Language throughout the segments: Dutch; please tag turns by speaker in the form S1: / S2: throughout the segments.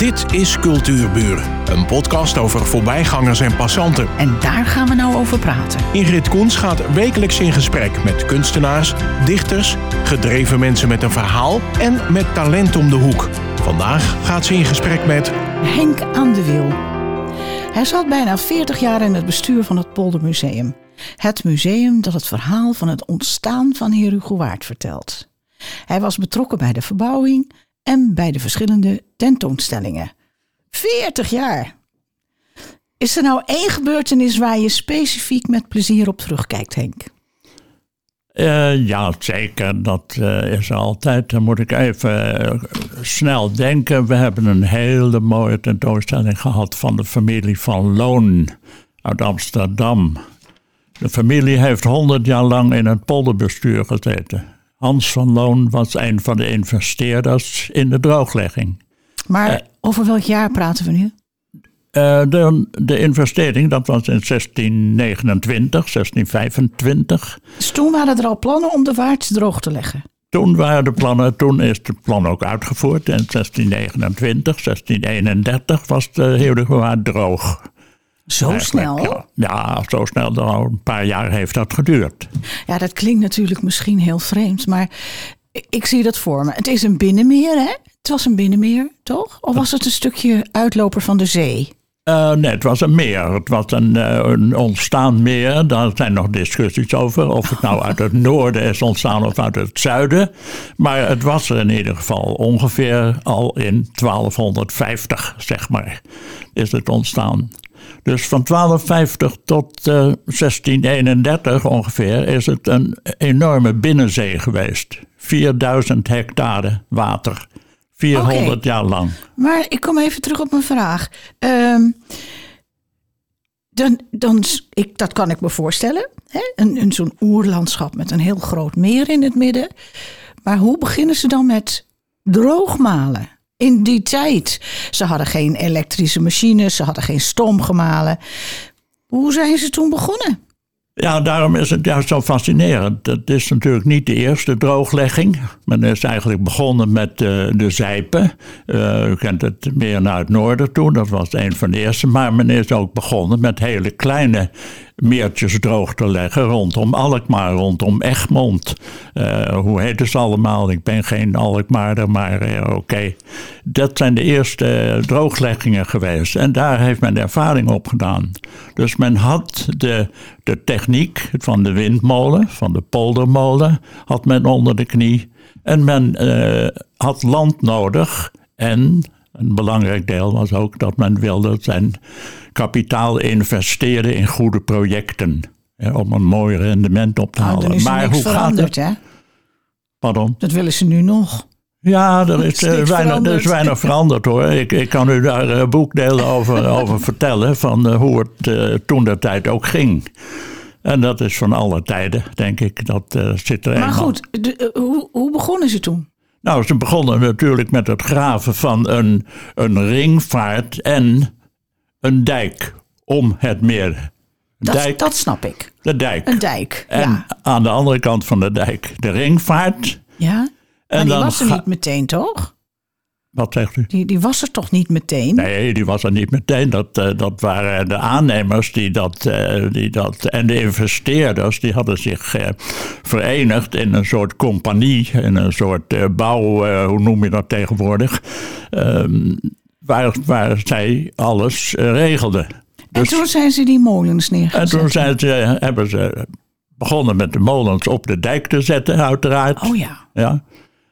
S1: Dit is Cultuurburen, een podcast over voorbijgangers en passanten.
S2: En daar gaan we nou over praten.
S1: Ingrid Koens gaat wekelijks in gesprek met kunstenaars, dichters, gedreven mensen met een verhaal en met talent om de hoek. Vandaag gaat ze in gesprek met
S2: Henk aan de Wiel. Hij zat bijna 40 jaar in het bestuur van het Poldermuseum. Het museum dat het verhaal van het ontstaan van Heer Hugo Waard vertelt. Hij was betrokken bij de verbouwing en bij de verschillende tentoonstellingen. 40 jaar! Is er nou één gebeurtenis waar je specifiek met plezier op terugkijkt, Henk?
S3: Uh, ja, zeker. Dat uh, is altijd. Dan moet ik even uh, snel denken. We hebben een hele mooie tentoonstelling gehad van de familie van Loon uit Amsterdam. De familie heeft honderd jaar lang in het polderbestuur gezeten. Hans van Loon was een van de investeerders in de drooglegging.
S2: Maar over welk jaar praten we nu?
S3: Uh, de, de, investering, dat was in 1629, 1625.
S2: Dus toen waren er al plannen om de waard droog te leggen?
S3: Toen waren de plannen, toen is het plan ook uitgevoerd. In 1629, 1631 was de hele waard droog.
S2: Zo snel?
S3: Ja, ja, zo snel. Al een paar jaar heeft dat geduurd.
S2: Ja, dat klinkt natuurlijk misschien heel vreemd, maar ik zie dat voor me. Het is een binnenmeer, hè? Het was een binnenmeer, toch? Of was het een stukje uitloper van de zee?
S3: Uh, nee, het was een meer. Het was een, uh, een ontstaan meer. Daar zijn nog discussies over. Of het nou uit het noorden is ontstaan of uit het zuiden. Maar het was er in ieder geval ongeveer al in 1250, zeg maar, is het ontstaan. Dus van 1250 tot uh, 1631 ongeveer is het een enorme binnenzee geweest. 4000 hectare water. 400 okay. jaar lang.
S2: Maar ik kom even terug op mijn vraag. Um, dan, dan, ik, dat kan ik me voorstellen. Hè? Een, een, Zo'n oerlandschap met een heel groot meer in het midden. Maar hoe beginnen ze dan met droogmalen? In die tijd. Ze hadden geen elektrische machines, ze hadden geen stoom gemalen. Hoe zijn ze toen begonnen?
S3: Ja, daarom is het juist zo fascinerend. Het is natuurlijk niet de eerste drooglegging. Men is eigenlijk begonnen met uh, de Zijpen. Uh, u kent het meer naar het noorden toe, dat was een van de eerste. Maar men is ook begonnen met hele kleine meertjes droog te leggen rondom Alkmaar, rondom Egmond. Uh, hoe heet het allemaal? Ik ben geen Alkmaarder, maar uh, oké. Dat zijn de eerste droogleggingen geweest. En daar heeft men ervaring op gedaan. Dus men had de, de techniek van de windmolen, van de poldermolen, had men onder de knie. En men uh, had land nodig en een belangrijk deel was ook dat men wilde zijn kapitaal investeren in goede projecten. Hè, om een mooi rendement op te halen.
S2: Oh, maar hoe gaat het? Hè?
S3: Pardon?
S2: Dat willen ze nu nog.
S3: Ja, er is, uh, weinig, er is weinig veranderd hoor. Ik, ik kan u daar uh, boekdelen over, over vertellen van uh, hoe het uh, toen de tijd ook ging. En dat is van alle tijden, denk ik. Dat zit er
S2: Maar goed, de, hoe, hoe begonnen ze toen?
S3: Nou, ze begonnen natuurlijk met het graven van een, een ringvaart en een dijk om het meer.
S2: Dat,
S3: dijk,
S2: dat snap ik.
S3: De dijk.
S2: Een dijk,
S3: en
S2: ja.
S3: aan de andere kant van de dijk de ringvaart.
S2: Ja,
S3: en
S2: maar die
S3: dan
S2: was er niet meteen, toch?
S3: Wat zegt u?
S2: Die, die was er toch niet meteen?
S3: Nee, die was er niet meteen. Dat, eh, dat waren de aannemers die dat, eh, die dat. En de investeerders die hadden zich eh, verenigd in een soort compagnie. In een soort bouw, hoe noem je dat tegenwoordig? Ehm, waar, waar zij alles regelden.
S2: en toen zijn ze die molens
S3: En
S2: neergezet.
S3: toen zijn ze, hebben ze begonnen met de molens op de dijk te zetten, uiteraard.
S2: Oh ja.
S3: Ja.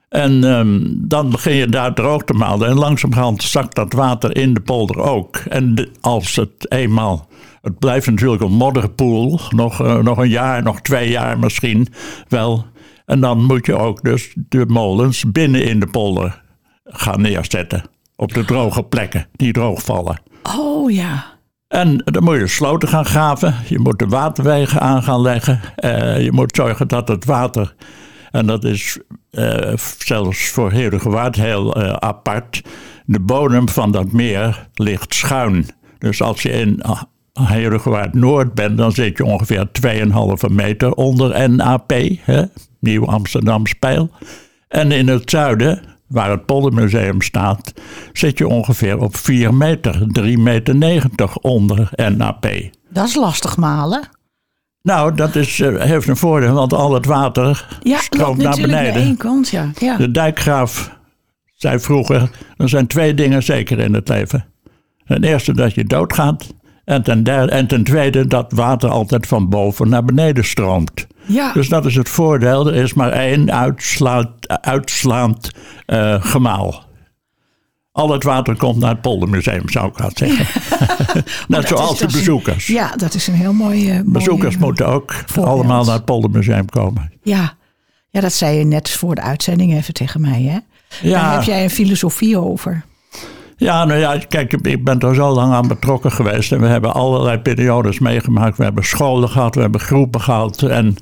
S3: En ehm, dan begin je daar droog te malen. En langzamerhand zakt dat water in de polder ook. En de- als het eenmaal. Het blijft natuurlijk een modderpoel. Nog, eh, nog een jaar, nog twee jaar misschien wel. En dan moet je ook dus de molens binnen in de polder gaan neerzetten. Op de droge plekken die droog vallen.
S2: Oh ja.
S3: En dan moet je sloten gaan graven. Je moet de waterwegen aan gaan leggen. Eh, je moet zorgen dat het water. En dat is eh, zelfs voor Heerdegewaard heel eh, apart. De bodem van dat meer ligt schuin. Dus als je in ah, Heerdegewaard Noord bent, dan zit je ongeveer 2,5 meter onder NAP, hè? Nieuw Amsterdam Spijl. En in het zuiden waar het Poldermuseum staat, zit je ongeveer op 4 meter, 3,90 meter onder NAP.
S2: Dat is lastig malen.
S3: Nou, dat is, eh, heeft een voordeel, want al het water
S2: Ja,
S3: stroomt naar beneden.
S2: kant, ja. ja.
S3: De dijkgraaf zei vroeger: er zijn twee dingen zeker in het leven. Ten eerste dat je doodgaat. En ten, derde, en ten tweede dat water altijd van boven naar beneden stroomt.
S2: ja.
S3: Dus dat is het voordeel. Er is maar één uitslaand, uitslaand eh, gemaal. Al het water komt naar het poldermuseum, zou ik haast zeggen. Net
S2: Dat
S3: zoals
S2: is-
S3: de
S2: een-
S3: bezoekers.
S2: ja, dat is een heel mooi... eh,
S3: Bezoekers
S2: mooi, eh,
S3: moeten ook
S2: voorbeeld.
S3: allemaal naar het poldermuseum komen.
S2: Ja. ja, dat zei je net voor de uitzending even tegen mij, hè? Daar heb jij een filosofie over.
S3: Ja, nou ja, kijk, ik ben er zo lang aan betrokken geweest. En we hebben allerlei periodes meegemaakt. We hebben scholen gehad, we hebben groepen gehad. En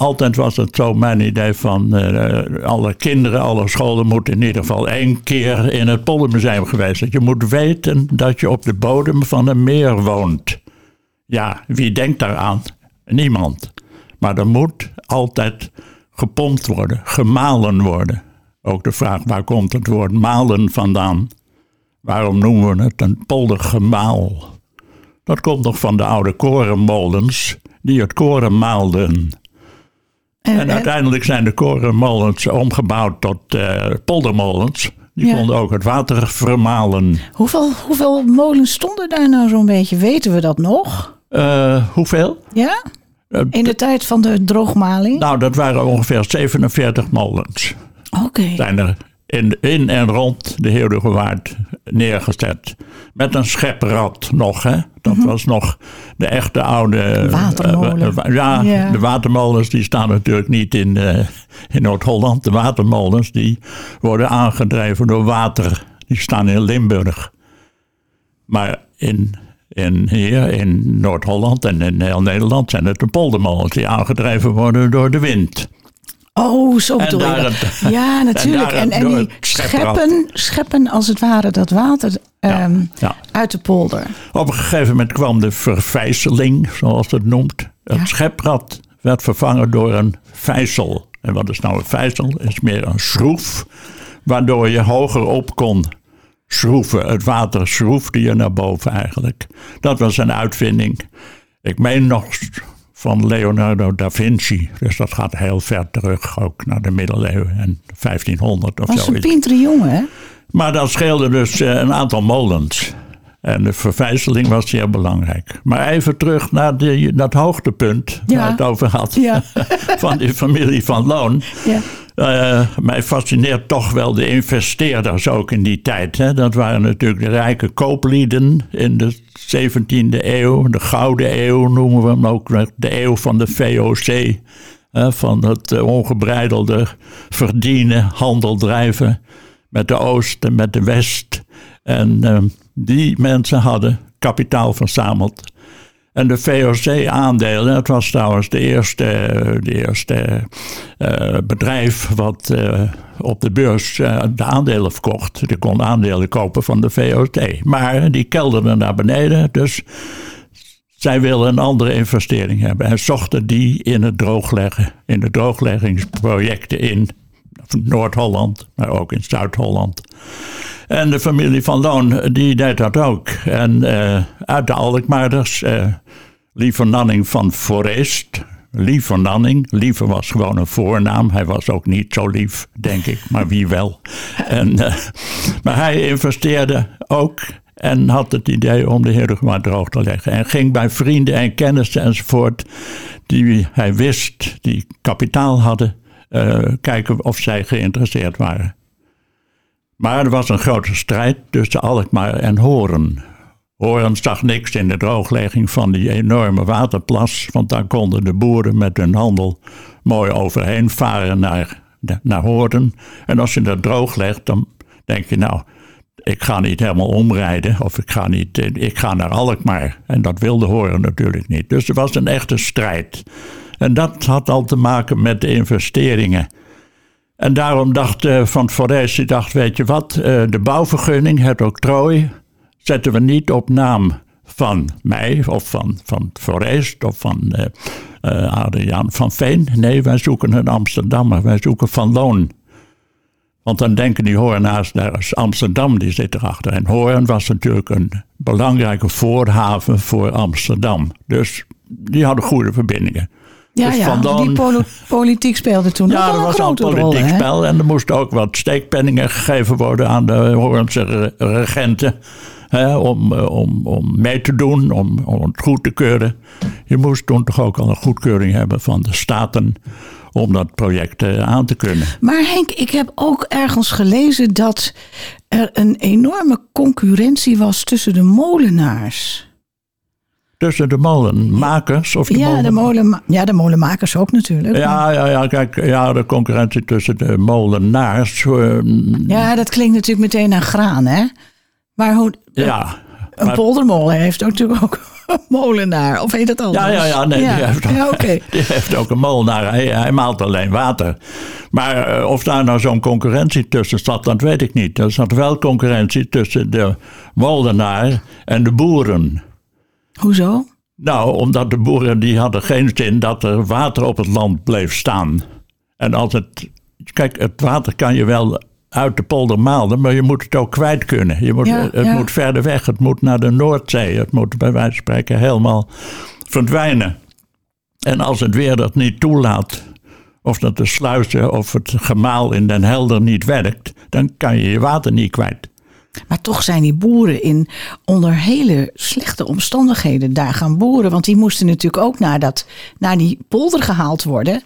S3: altijd was het zo mijn idee van... eh, alle kinderen, alle scholen moeten in ieder geval één keer in het Poldermuseum geweest. zijn. je moet weten dat je op de bodem van een meer woont. Ja, wie denkt daaraan? Niemand. Maar er moet altijd gepompt worden, gemalen worden. Ook de vraag, waar komt het woord malen vandaan? Waarom noemen we het een poldergemaal? Dat komt nog van de oude korenmolens die het koren maalden.
S2: En,
S3: En
S2: en-
S3: uiteindelijk zijn de korenmolens omgebouwd tot eh, poldermolens. Die
S2: Ja.
S3: konden ook het water vermalen.
S2: hoeveel, hoeveel molens stonden daar nou zo'n beetje? Weten we dat nog?
S3: Eh, hoeveel?
S2: Ja?
S3: Eh,
S2: In de tijd van de droogmaling?
S3: nou, dat waren ongeveer 47 molens.
S2: Oké.
S3: Zijn er in, in en rond de Heerdegewaard neergezet. Met een scheprad nog, hè? Dat was nog de echte oude... eh,
S2: Watermolen.
S3: eh, Ja. de watermolens die staan natuurlijk niet in, eh, in Noord-Holland. De watermolens die worden aangedreven door water. Die staan in Limburg. Maar in, in hier in Noord-Holland en in heel Nederland zijn het de poldermolens die aangedreven worden door de wind.
S2: Oh, zo bedoel je dat. Ja, natuurlijk. En, en die scheppen, scheppen als het ware dat water ehm,
S3: ja.
S2: uit de polder.
S3: Op een gegeven moment kwam de vervijzeling, zoals het noemt. Het
S2: Ja.
S3: scheprad werd vervangen door een vijzel. En wat is nou een vijzel? is meer een schroef, waardoor je hoger op kon schroeven. Het water schroefde je naar boven eigenlijk. Dat was een uitvinding. Ik meen nog van Leonardo da Vinci. Dus dat gaat heel ver terug, ook naar de middeleeuwen en 1500 of
S2: Was een pintere jongen, hè?
S3: Maar dat scheelde dus eh, een aantal molens. En de vervijzeling was zeer belangrijk. Maar even terug naar die, dat hoogtepunt
S2: Ja.
S3: waar het over had.
S2: Ja.
S3: Van die familie van Loon.
S2: Ja.
S3: Eh, mij fascineert toch wel de investeerders ook in die tijd. Hè. Dat waren natuurlijk de rijke kooplieden in de 17e eeuw. De Gouden Eeuw noemen we hem ook. De eeuw van de VOC. hè, van het eh, ongebreidelde verdienen, handel drijven met de Oost en met de West. En eh, die mensen hadden kapitaal verzameld. En de VOC-aandelen, het was trouwens de eerste, de eerste eh, bedrijf wat eh, op de beurs eh, de aandelen verkocht. Die kon aandelen kopen van de VOC. Maar die kelderden naar beneden, dus zij wilden een andere investering hebben. En zochten die in het droogleggen, in de droogleggingsprojecten in Noord-Holland, maar ook in Zuid-Holland. En de familie van Loon, die deed dat ook. En uit de Alkmaarders, eh Liever Nanning van Forest. Liever Nanning. Liever was gewoon een voornaam. Hij was ook niet zo lief, denk ik, maar wie wel. En, eh, maar hij investeerde ook en had het idee om de Heerdegewaard droog te leggen. En ging bij vrienden en kennissen enzovoort, die hij wist, die kapitaal hadden, eh, kijken of zij geïnteresseerd waren. Maar er was een grote strijd tussen Alkmaar en Horen. Horen zag niks in de drooglegging van die enorme waterplas, want daar konden de boeren met hun handel mooi overheen varen naar, naar. En als je dat drooglegt, dan denk je nou, ik ga niet helemaal omrijden of ik ga, niet, ik ga naar Alkmaar. En dat wilde Horen natuurlijk niet. Dus er was een echte strijd. En dat had al te maken met de investeringen. En daarom dacht uh, Van Forest, dacht, weet je wat, uh, de bouwvergunning, het octrooi, zetten we niet op naam van mij of van, van Forest of van uh, Adriaan van Veen. Nee, wij zoeken een Amsterdammer, wij zoeken Van Loon. Want dan denken die Hoornaars, daar is Amsterdam, die zit erachter. En Hoorn was natuurlijk een belangrijke voorhaven voor Amsterdam. Dus die hadden goede verbindingen.
S2: Ja,
S3: Dus
S2: ja
S3: van dan-
S2: die politiek speelde toen ook
S3: Ja,
S2: wel
S3: er
S2: een
S3: was al politiek spel. En er moesten ook wat steekpenningen gegeven worden aan de Hoornse re- regenten. Hè, om, eh, om, om mee te doen, om, om het goed te keuren. Je moest toen toch ook al een goedkeuring hebben van de staten om dat project eh, aan te kunnen.
S2: Maar Henk, ik heb ook ergens gelezen dat er een enorme concurrentie was tussen de molenaars.
S3: Tussen de molenmakers of de
S2: ja,
S3: molen-
S2: de molen, ja, de molenmakers ook natuurlijk.
S3: Ja, ja, ja, kijk, ja, de concurrentie tussen de molenaars. eh,
S2: Ja, dat klinkt natuurlijk meteen aan graan, hè? Maar hoe,
S3: ja.
S2: een
S3: maar-
S2: poldermolen heeft natuurlijk ook een molenaar. Of heet dat anders?
S3: Ja, ja, ja, nee,
S2: ja.
S3: Die, heeft ook,
S2: Ja, oké.
S3: die heeft ook een molenaar. Hij, hij maalt alleen water. Maar eh, of daar nou zo'n concurrentie tussen zat, dat weet ik niet. Er zat wel concurrentie tussen de molenaar en de boeren.
S2: Hoezo?
S3: Nou, omdat de boeren die hadden geen zin dat er water op het land bleef staan. En als het... Kijk, het water kan je wel uit de polder malen, maar je moet het ook kwijt kunnen. Je moet,
S2: Ja,
S3: het
S2: ja.
S3: moet verder weg, het moet naar de Noordzee. Het moet bij wijze van spreken helemaal verdwijnen. En als het weer dat niet toelaat, of dat de sluizen of het gemaal in Den Helder niet werkt, dan kan je je water niet kwijt.
S2: Maar toch zijn die boeren in onder hele slechte omstandigheden daar gaan boeren. Want die moesten natuurlijk ook naar, dat, naar die polder gehaald worden.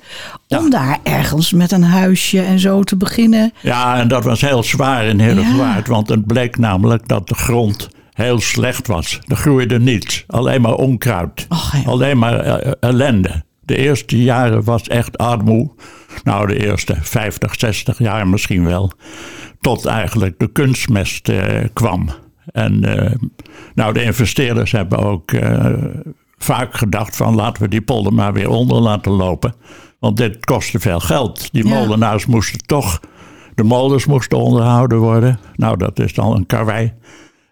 S2: Om daar ergens met een huisje en zo te beginnen.
S3: Ja, en dat was heel zwaar in Heerlijkwaard, want het bleek namelijk dat de grond heel slecht was. Er groeide niets, alleen maar onkruid,
S2: Och, ja.
S3: alleen maar eh, ellende. De eerste jaren was echt armoe. Nou, de eerste 50, 60 jaar misschien wel. Tot eigenlijk de kunstmest eh, kwam. En eh, nou, de investeerders hebben ook eh, vaak gedacht van laten we die polder maar weer onder laten lopen. Want dit kostte veel geld. Die
S2: Ja.
S3: molenaars moesten toch, de molens moesten onderhouden worden. Nou, dat is dan een karwei.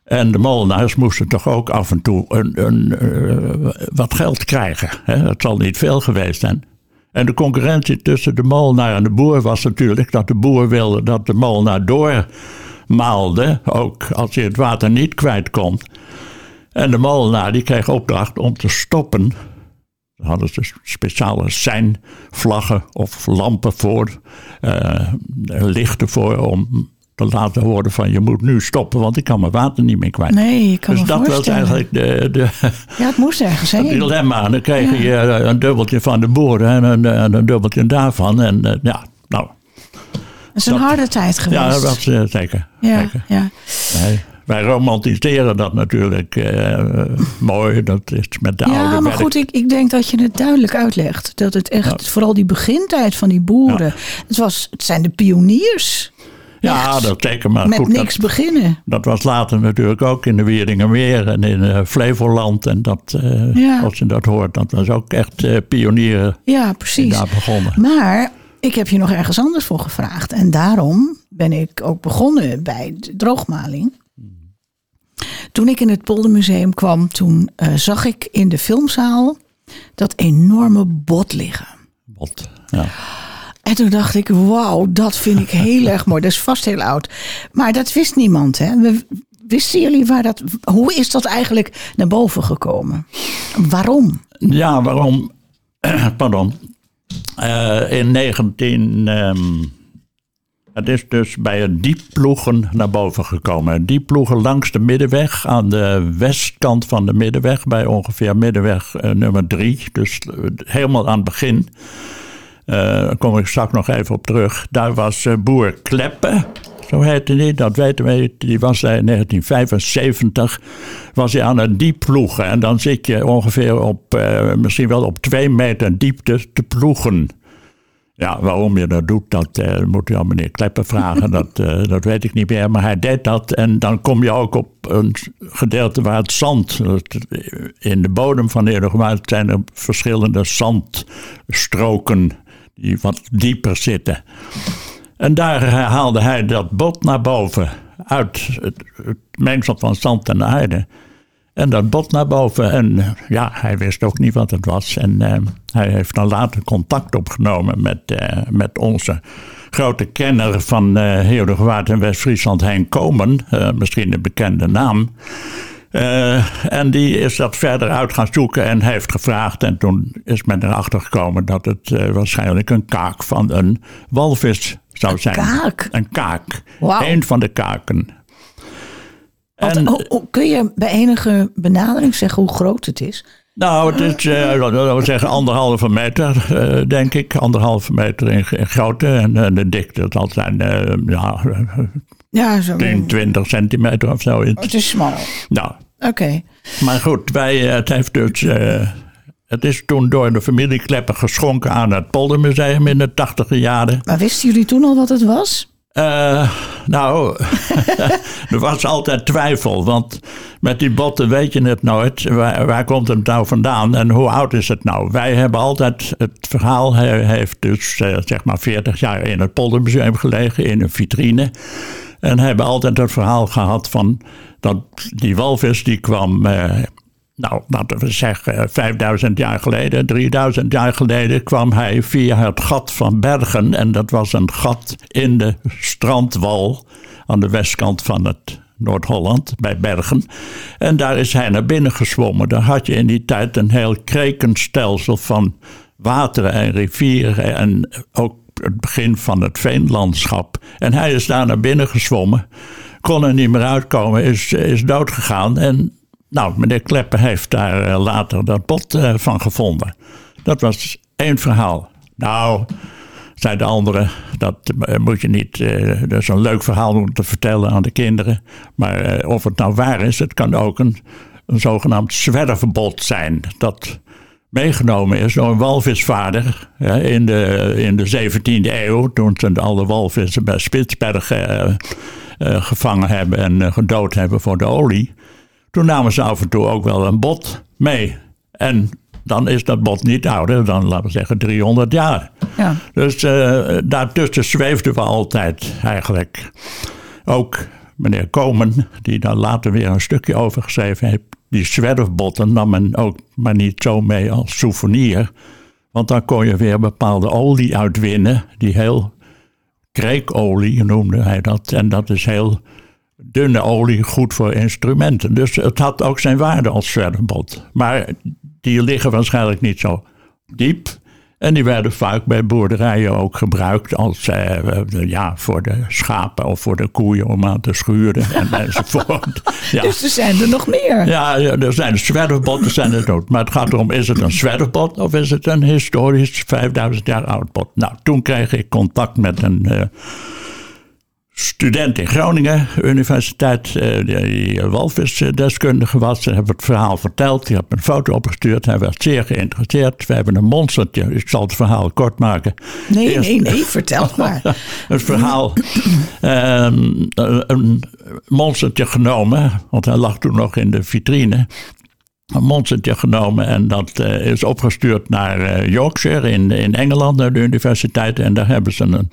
S3: En de molenaars moesten toch ook af en toe een, een, wat geld krijgen. Hè? Het zal niet veel geweest zijn. En de concurrentie tussen de molenaar en de boer was natuurlijk dat de boer wilde dat de molenaar doormaalde, ook als hij het water niet kwijt kon. En de molenaar die kreeg opdracht om te stoppen. Daar hadden ze speciale seinvlaggen of lampen voor, eh, lichten voor om te laten horen van je moet nu stoppen, want ik kan mijn water niet meer kwijt.
S2: Nee, je kan
S3: dus
S2: me
S3: dat was eigenlijk de, de,
S2: Ja, het moest ergens
S3: het
S2: heen.
S3: dilemma. En dan kreeg je eh, een dubbeltje van de boeren en een, en een dubbeltje daarvan. En eh, ja, nou,
S2: Het is een harde tijd geweest.
S3: ja, dat was eh, zeker.
S2: ja,
S3: zeker.
S2: ja.
S3: Nee, wij romantiseren dat natuurlijk eh, mooi. Dat is met de oude
S2: ja maar
S3: werk.
S2: goed, ik, ik denk dat je het duidelijk uitlegt. Dat het echt, vooral die begintijd van die boeren. Het, was, het zijn de pioniers.
S3: Ja, dat zeker. Maar
S2: met
S3: goed,
S2: niks
S3: dat,
S2: beginnen.
S3: dat was later natuurlijk ook in de Wieringermeer en in eh, Flevoland. En dat, eh,
S2: Ja.
S3: als je dat hoort, dat was ook echt eh, pionieren
S2: Ja,
S3: die
S2: precies.
S3: daar begonnen.
S2: Maar ik heb je nog ergens anders voor gevraagd. En daarom ben ik ook begonnen bij de droogmaling. Toen ik in het Poldermuseum kwam, toen zag ik in de filmzaal dat enorme bot liggen.
S3: Wat, ja.
S2: En toen dacht ik, wauw, dat vind ik heel erg mooi. Dat is vast heel oud. Maar dat wist niemand. Hè? Wisten jullie waar dat... Hoe is dat eigenlijk naar boven gekomen? Waarom?
S3: Ja, waarom? Pardon. Eh, in 19. ehm, het is dus bij het dieploegen naar boven gekomen. Het dieploegen langs de middenweg, aan de westkant van de middenweg, bij ongeveer middenweg eh, nummer 3. Dus eh, helemaal aan het begin. Eh, daar kom ik straks nog even op terug. Daar was eh, boer Kleppe, zo heette die, dat weten we. Die was daar in 1975, was hij aan het diep ploegen. En dan zit je ongeveer op, eh, misschien wel op twee meter diepte te ploegen. Ja, waarom je dat doet, dat eh, moet je aan meneer Kleppe vragen. dat, eh, dat weet ik niet meer. Maar hij deed dat. En dan kom je ook op een gedeelte waar het zand. In de bodem van de Eeuwenwaard zijn er verschillende zandstroken. Die wat dieper zitten. En daar eh, haalde hij dat bot naar boven. Uit het, het mengsel van zand en aarde. En dat bot naar boven. En eh, ja, hij wist ook niet wat het was. En eh, hij heeft dan later contact opgenomen met, eh, met onze grote kenner van uh, Heerdegewaard en West-Friesland, Hein Komen, misschien een bekende naam. En die is dat verder uit gaan zoeken en heeft gevraagd. En toen is men erachter gekomen dat het waarschijnlijk een kaak van een walvis zou zijn.
S2: Een kaak?
S3: Een kaak. Wow. Een van de kaken.
S2: En, kun je bij enige benadering zeggen hoe groot het is?
S3: Nou, het is, uh, laten we zeggen, anderhalve meter, uh, denk ik. Anderhalve meter in, in grootte. En uh, de dikte zal zijn ja, ja, zo 10, 20 centimeter of zoiets.
S2: Oh, het is smal.
S3: Nou.
S2: Oké. Okay.
S3: Maar goed, wij, het heeft dus... het is toen door de familie Klepper geschonken aan het Poldermuseum in de tachtige jaren.
S2: Maar wisten jullie toen al wat het was?
S3: Uh, nou, er was altijd twijfel, want met die botten weet je het nooit. Waar, komt het nou vandaan en hoe oud is het nou? Wij hebben altijd, het verhaal heeft dus uh, zeg maar 40 jaar in het Poldermuseum gelegen, in een vitrine. En hebben altijd het verhaal gehad van dat die walvis die kwam uh, nou, laten we zeggen, 5000 jaar geleden, 3000 jaar geleden kwam hij via het gat van Bergen. En dat was een gat in de strandwal aan de westkant van het Noord-Holland, bij Bergen. En daar is hij naar binnen gezwommen. Daar had je in die tijd een heel krekenstelsel van wateren en rivieren en ook het begin van het veenlandschap. En hij is daar naar binnen gezwommen, kon er niet meer uitkomen, is, is doodgegaan. En nou, meneer Kleppen heeft daar eh, later dat bot eh, van gevonden. Dat was één verhaal. Nou, zei de andere, dat eh, moet je niet. dat is een leuk verhaal om te vertellen aan de kinderen. Maar of het nou waar is, het kan ook een, een zogenaamd zwerfbot zijn. Dat meegenomen is door een walvisvader in, de, in de 17e eeuw. Toen ze alle walvissen bij Spitsbergen gevangen hebben en gedood hebben voor de olie. Toen namen ze af en toe ook wel een bot mee. En dan is dat bot niet ouder dan, laten we zeggen, 300 jaar. Ja. Dus uh, daartussen zweefden we altijd eigenlijk. Ook meneer Komen, die daar later weer een stukje over geschreven heeft. Die zwerfbotten nam men ook maar niet zo mee als souvenir. Want dan kon je weer bepaalde olie uitwinnen. Die heel kreekolie noemde hij dat. En dat is heel dunne olie goed voor instrumenten. Dus het had ook zijn waarde als zwerfbot. Maar die liggen waarschijnlijk niet zo diep. En die werden vaak bij boerderijen ook gebruikt als eh, ja, voor de schapen of voor de koeien om aan te schuren en, enzovoort.
S2: Ja. Dus er zijn er nog meer.
S3: Ja, er zijn zwerfbotten zijn er ook. Maar het gaat erom, is het een zwerfbot of is het een historisch 5000 jaar oud bot? Nou, toen kreeg ik contact met een... Uh, student in Groningen, universiteit, eh, die walvisdeskundige was. Hebben het verhaal verteld, die heb een foto opgestuurd. Hij werd zeer geïnteresseerd. We hebben een monstertje, ik zal het verhaal kort maken.
S2: Nee, nee, nee, vertel maar.
S3: het verhaal, um, een monstertje genomen, want hij lag toen nog in de vitrine een monstertje genomen en dat uh, is opgestuurd naar uh, Yorkshire in, in Engeland, naar de universiteit. En daar hebben ze een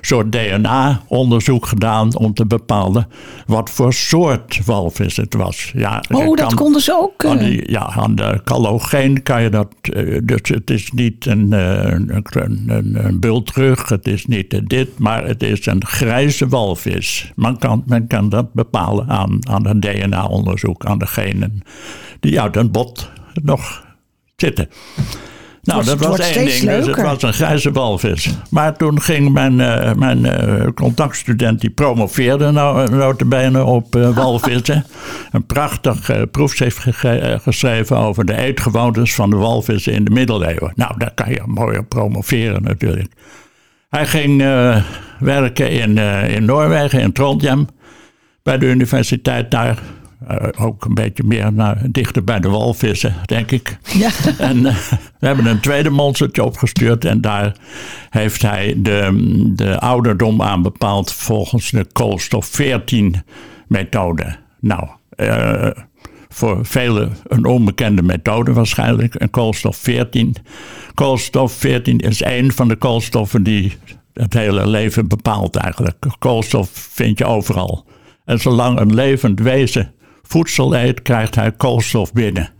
S3: soort DNA-onderzoek gedaan om te bepalen wat voor soort walvis het was.
S2: Ja, oh, dat konden ze ook.
S3: Aan die, ja, aan de callogeen kan je dat. Uh, dus het is niet een, een, een, een bultrug, het is niet dit, maar het is een grijze walvis. Men kan, men kan dat bepalen aan, aan een DNA-onderzoek, aan de genen die uit een bot nog zitten. Nou, dat was één ding. Dus het was een grijze walvis. Maar toen ging mijn, uh, mijn uh, contactstudent, die promoveerde nou, notabene op uh, walvissen. een prachtig proefschrift geschreven over de eetgewoontes van de walvissen in de middeleeuwen. Nou, daar kan je mooi op promoveren natuurlijk. Hij ging werken in, in Noorwegen, in Trondheim, bij de universiteit daar. Uh, ook een beetje meer naar, dichter bij de walvissen, denk ik. Ja. En uh, we hebben een tweede monstertje opgestuurd. En daar heeft hij de, de ouderdom aan bepaald volgens de koolstof 14 methode. Nou, uh, voor velen een onbekende methode waarschijnlijk. Een koolstof 14. Koolstof 14 is één van de koolstoffen die het hele leven bepaalt eigenlijk. Koolstof vind je overal. En zolang een levend wezen voedsel eet, krijgt hij koolstof binnen.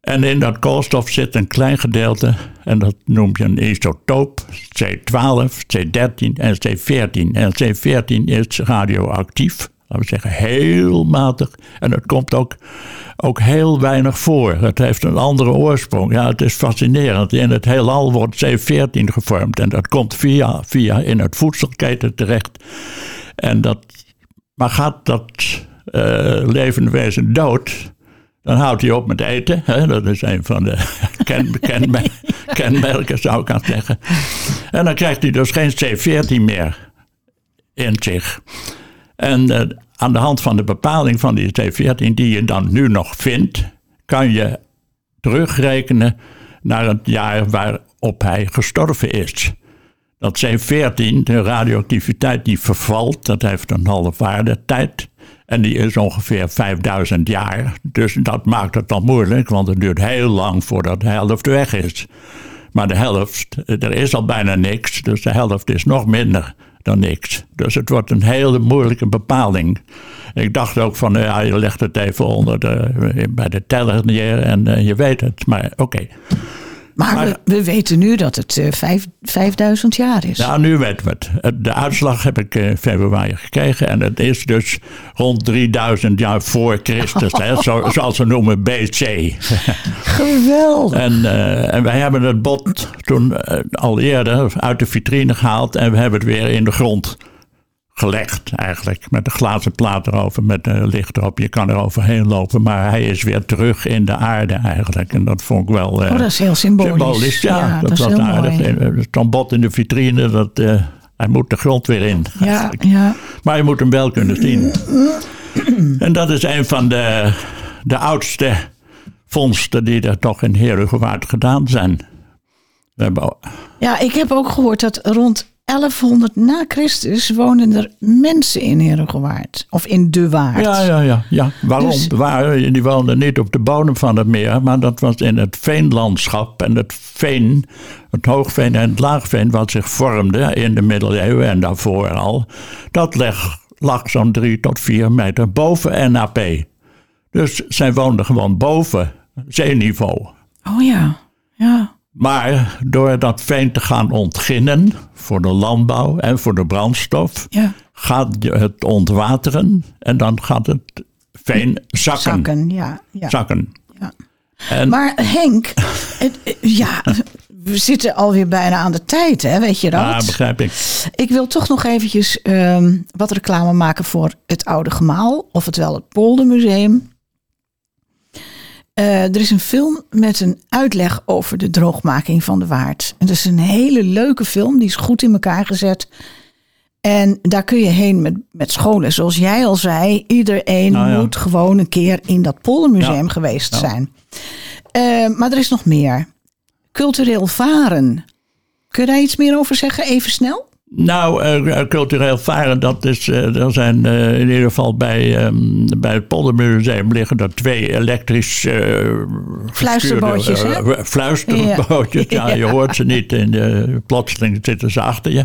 S3: En in dat koolstof zit een klein gedeelte, en dat noem je een isotoop, C12, C13 en C14. En C14 is radioactief, laten we zeggen heel matig. En het komt ook, ook heel weinig voor. Het heeft een andere oorsprong. Ja, het is fascinerend. In het heelal wordt C14 gevormd en dat komt via, via in het voedselketen terecht. En dat, maar gaat dat uh, levende wezen dood dan houdt hij op met eten. Hè? Dat is een van de ken, kenmerken, zou ik aan zeggen. En dan krijgt hij dus geen C14 meer in zich. En uh, aan de hand van de bepaling van die C14, die je dan nu nog vindt, kan je terugrekenen naar het jaar waarop hij gestorven is. Dat C14, de radioactiviteit die vervalt, dat heeft een halve tijd. En die is ongeveer 5000 jaar. Dus dat maakt het dan moeilijk, want het duurt heel lang voordat de helft weg is. Maar de helft, er is al bijna niks, dus de helft is nog minder dan niks. Dus het wordt een hele moeilijke bepaling. Ik dacht ook van, ja, je legt het even onder de, bij de teller neer en uh, je weet het. Maar oké.
S2: Maar, we, weten nu dat het uh, vijf, 5000 jaar is.
S3: Nou, nu weten we het. De uitslag heb ik in februari gekregen. En het is dus rond 3000 jaar voor Christus. hè, zo, zoals ze noemen BC.
S2: Geweldig.
S3: en, uh, en wij hebben het bot toen uh, al eerder uit de vitrine gehaald. En we hebben het weer in de grond gelegd eigenlijk. Met een glazen plaat erover, met een licht erop. Je kan er overheen lopen, maar hij is weer terug in de aarde eigenlijk. En dat vond ik wel...
S2: Uh, oh, dat is heel symbolisch. symbolisch
S3: ja, dat, dat, was aardig. Het stond bot in de vitrine, dat, uh, hij moet de grond weer in.
S2: Ja, ja.
S3: Maar je moet hem wel kunnen zien. en dat is een van de, de oudste vondsten die er toch in Herugewaard gedaan zijn.
S2: Ja, ik heb ook gehoord dat rond 1100 na Christus wonen er mensen in Herengewaard. Of in de Waard.
S3: Ja, ja, ja. ja. Waarom? Dus, Waar, die woonden niet op de bodem van het meer, maar dat was in het veenlandschap. En het veen, het hoogveen en het laagveen, wat zich vormde in de middeleeuwen en daarvoor al, dat lag, lag zo'n drie tot vier meter boven NAP. Dus zij woonden gewoon boven zeeniveau.
S2: Oh ja, ja.
S3: Maar door dat veen te gaan ontginnen voor de landbouw en voor de brandstof, ja. gaat het ontwateren en dan gaat het veen zakken.
S2: Zakken, ja. ja.
S3: Zakken.
S2: Ja. En, maar Henk, het, ja, we zitten alweer bijna aan de tijd, hè? weet je dat?
S3: Ja, begrijp ik.
S2: Ik wil toch nog eventjes um, wat reclame maken voor het Oude Gemaal, of het wel het Poldermuseum. Uh, er is een film met een uitleg over de droogmaking van de waard. En dat is een hele leuke film, die is goed in elkaar gezet. En daar kun je heen met, met scholen. Zoals jij al zei, iedereen nou moet gewoon een keer in dat poldermuseum geweest zijn. Uh, maar er is nog meer. Cultureel varen. Kun je daar iets meer over zeggen, even snel?
S3: Nou, uh, cultureel varen, dat is, uh, er zijn uh, in ieder geval bij, um, bij het Poldermuseum liggen er twee elektrisch
S2: fluisterbootjes. Hè?
S3: fluisterbootjes, ja. ja. je hoort ze niet en plotseling zitten ze achter je.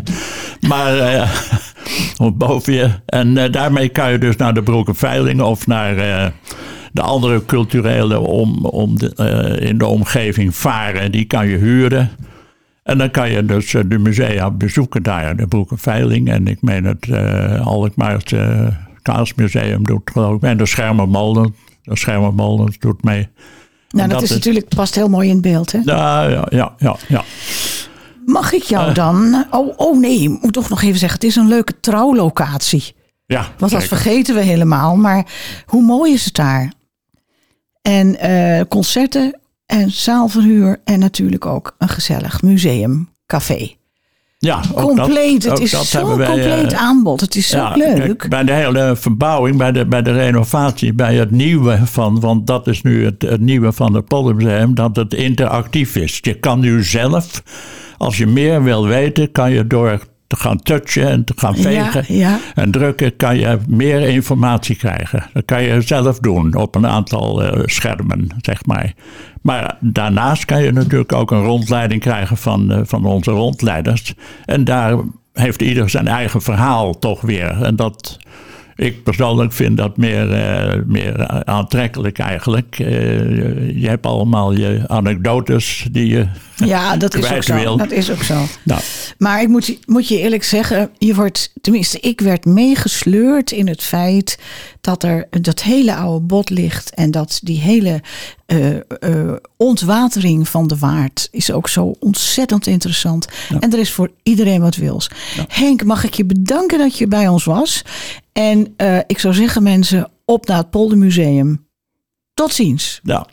S3: Maar of boven je. En daarmee kan je dus naar de Broekenveiling of naar de andere culturele om, om de, in de omgeving varen. Die kan je huren. En dan kan je dus eh, de musea bezoeken daar. De Broekenveiling en ik meen het uh, Alkmaarse uh, Kaasmuseum doet geloof ik. En de Schermermolen. De Schermermolen doet mee.
S2: Nou, dat, is, natuurlijk past heel mooi in beeld, hè?
S3: Ja, ja, ja, ja. ja.
S2: Mag ik jou dan... Oh, oh nee, ik moet toch nog even zeggen. Het is een leuke trouwlocatie.
S3: Ja,
S2: Want dat vergeten we helemaal. Maar hoe mooi is het daar? En concerten en zaalverhuur en natuurlijk ook een gezellig museum, café.
S3: Ja,
S2: compleet. Dat, het is zo'n compleet uh, aanbod. Het is zo ja, leuk. Kijk,
S3: bij de hele verbouwing, bij de, bij de renovatie, bij het nieuwe van, want dat is nu het, het nieuwe van het Poldermuseum, dat het interactief is. Je kan nu zelf, als je meer wil weten, kan je door te gaan touchen en te gaan vegen en drukken, kan je meer informatie krijgen. Dat kan je zelf doen op een aantal uh, schermen, zeg maar. Maar daarnaast kan je natuurlijk ook een rondleiding krijgen van, uh, van onze rondleiders. En daar heeft ieder zijn eigen verhaal toch weer. En dat Ik persoonlijk vind dat meer, eh, meer aantrekkelijk eigenlijk. Eh, je hebt allemaal je anekdotes die je
S2: Ja, dat is ook zo.
S3: wil.
S2: Dat is ook zo.
S3: Nou,
S2: Maar ik moet, je- moet je eerlijk zeggen, je wordt, tenminste, ik werd meegesleurd in het feit dat er dat hele oude bot ligt en dat die hele eh, ontwatering van de waard is ook zo ontzettend interessant. En er is voor iedereen wat wils. Henk, mag ik je bedanken dat je bij ons was? En eh, ik zou zeggen, mensen, op naar het Poldermuseum. Tot ziens.
S3: nou.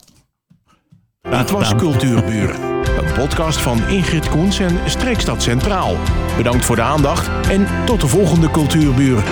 S1: Het was Cultuurburen. Een podcast van Ingrid Koens en Streekstad Centraal. Bedankt voor de aandacht en tot de volgende Cultuurburen.